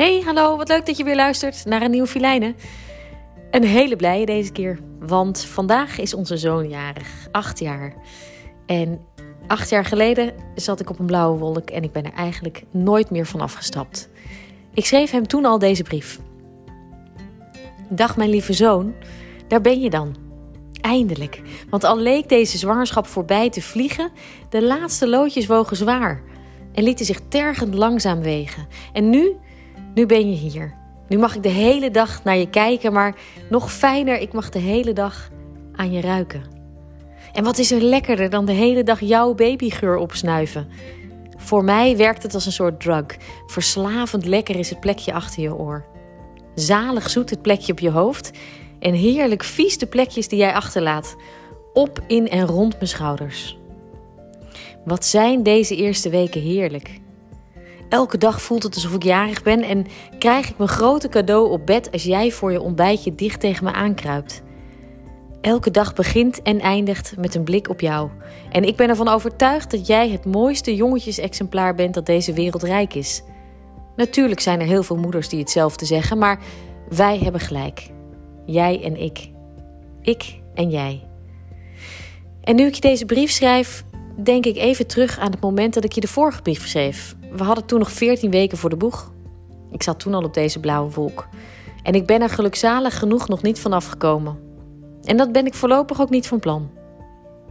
Hey, hallo, wat leuk dat je weer luistert naar een nieuwe Filijnen. Een hele blije deze keer, want vandaag is onze zoon jarig, acht jaar. En acht jaar geleden zat ik op een blauwe wolk en ik ben er eigenlijk nooit meer van afgestapt. Ik schreef hem toen al deze brief. Dag mijn lieve zoon, daar ben je dan. Eindelijk, want al leek deze zwangerschap voorbij te vliegen, de laatste loodjes wogen zwaar en lieten zich tergend langzaam wegen. En nu nu ben je hier. Nu mag ik de hele dag naar je kijken, maar nog fijner, ik mag de hele dag aan je ruiken. En wat is er lekkerder dan de hele dag jouw babygeur opsnuiven? Voor mij werkt het als een soort drug. Verslavend lekker is het plekje achter je oor. Zalig zoet het plekje op je hoofd. En heerlijk vies de plekjes die jij achterlaat. Op, in en rond mijn schouders. Wat zijn deze eerste weken heerlijk. Elke dag voelt het alsof ik jarig ben en krijg ik mijn grote cadeau op bed als jij voor je ontbijtje dicht tegen me aankruipt. Elke dag begint en eindigt met een blik op jou. En ik ben ervan overtuigd dat jij het mooiste jongetjesexemplaar bent dat deze wereld rijk is. Natuurlijk zijn er heel veel moeders die hetzelfde zeggen, maar wij hebben gelijk. Jij en ik. Ik en jij. En nu ik je deze brief schrijf, denk ik even terug aan het moment dat ik je de vorige brief schreef. We hadden toen nog 14 weken voor de boeg. Ik zat toen al op deze blauwe wolk. En ik ben er gelukzalig genoeg nog niet vanaf gekomen. En dat ben ik voorlopig ook niet van plan.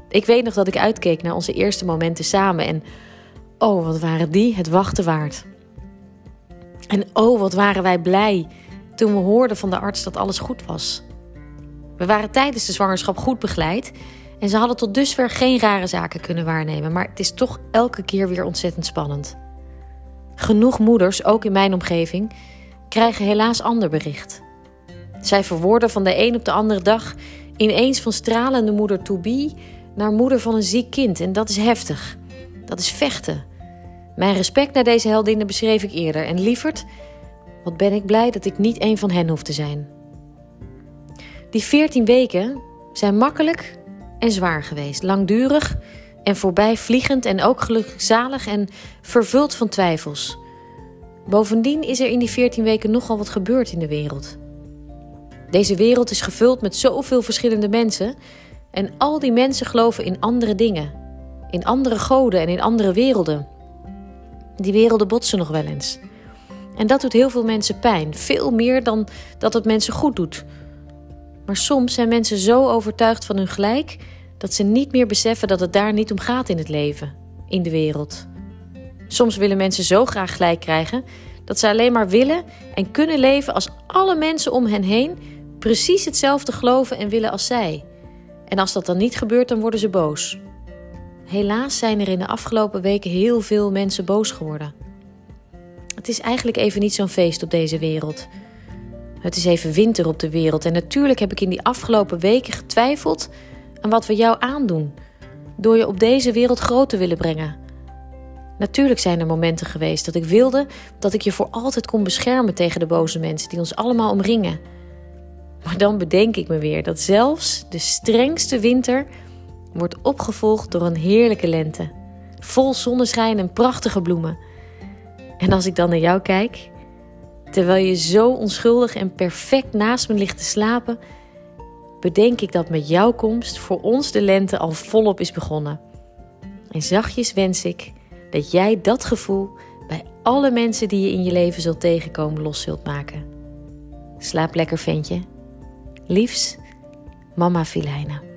Ik weet nog dat ik uitkeek naar onze eerste momenten samen en oh, wat waren die het wachten waard. En oh, wat waren wij blij toen we hoorden van de arts dat alles goed was. We waren tijdens de zwangerschap goed begeleid en ze hadden tot dusver geen rare zaken kunnen waarnemen, maar het is toch elke keer weer ontzettend spannend. Genoeg moeders, ook in mijn omgeving, krijgen helaas ander bericht. Zij verwoorden van de een op de andere dag ineens van stralende moeder to be naar moeder van een ziek kind. En dat is heftig. Dat is vechten. Mijn respect naar deze heldinnen beschreef ik eerder. En lieverd, wat ben ik blij dat ik niet een van hen hoef te zijn. Die veertien weken zijn makkelijk en zwaar geweest. Langdurig en voorbij vliegend en ook gelukzalig en vervuld van twijfels. Bovendien is er in die 14 weken nogal wat gebeurd in de wereld. Deze wereld is gevuld met zoveel verschillende mensen en al die mensen geloven in andere dingen, in andere goden en in andere werelden. Die werelden botsen nog wel eens. En dat doet heel veel mensen pijn, veel meer dan dat het mensen goed doet. Maar soms zijn mensen zo overtuigd van hun gelijk dat ze niet meer beseffen dat het daar niet om gaat in het leven, in de wereld. Soms willen mensen zo graag gelijk krijgen dat ze alleen maar willen en kunnen leven als alle mensen om hen heen precies hetzelfde geloven en willen als zij. En als dat dan niet gebeurt, dan worden ze boos. Helaas zijn er in de afgelopen weken heel veel mensen boos geworden. Het is eigenlijk even niet zo'n feest op deze wereld. Het is even winter op de wereld en natuurlijk heb ik in die afgelopen weken getwijfeld aan wat we jou aandoen, door je op deze wereld groot te willen brengen. Natuurlijk zijn er momenten geweest dat ik wilde dat ik je voor altijd kon beschermen tegen de boze mensen die ons allemaal omringen. Maar dan bedenk ik me weer dat zelfs de strengste winter wordt opgevolgd door een heerlijke lente, vol zonneschijn en prachtige bloemen. En als ik dan naar jou kijk, terwijl je zo onschuldig en perfect naast me ligt te slapen, bedenk ik dat met jouw komst voor ons de lente al volop is begonnen. En zachtjes wens ik dat jij dat gevoel bij alle mensen die je in je leven zult tegenkomen los zult maken. Slaap lekker, ventje. Liefs, mama Filijna.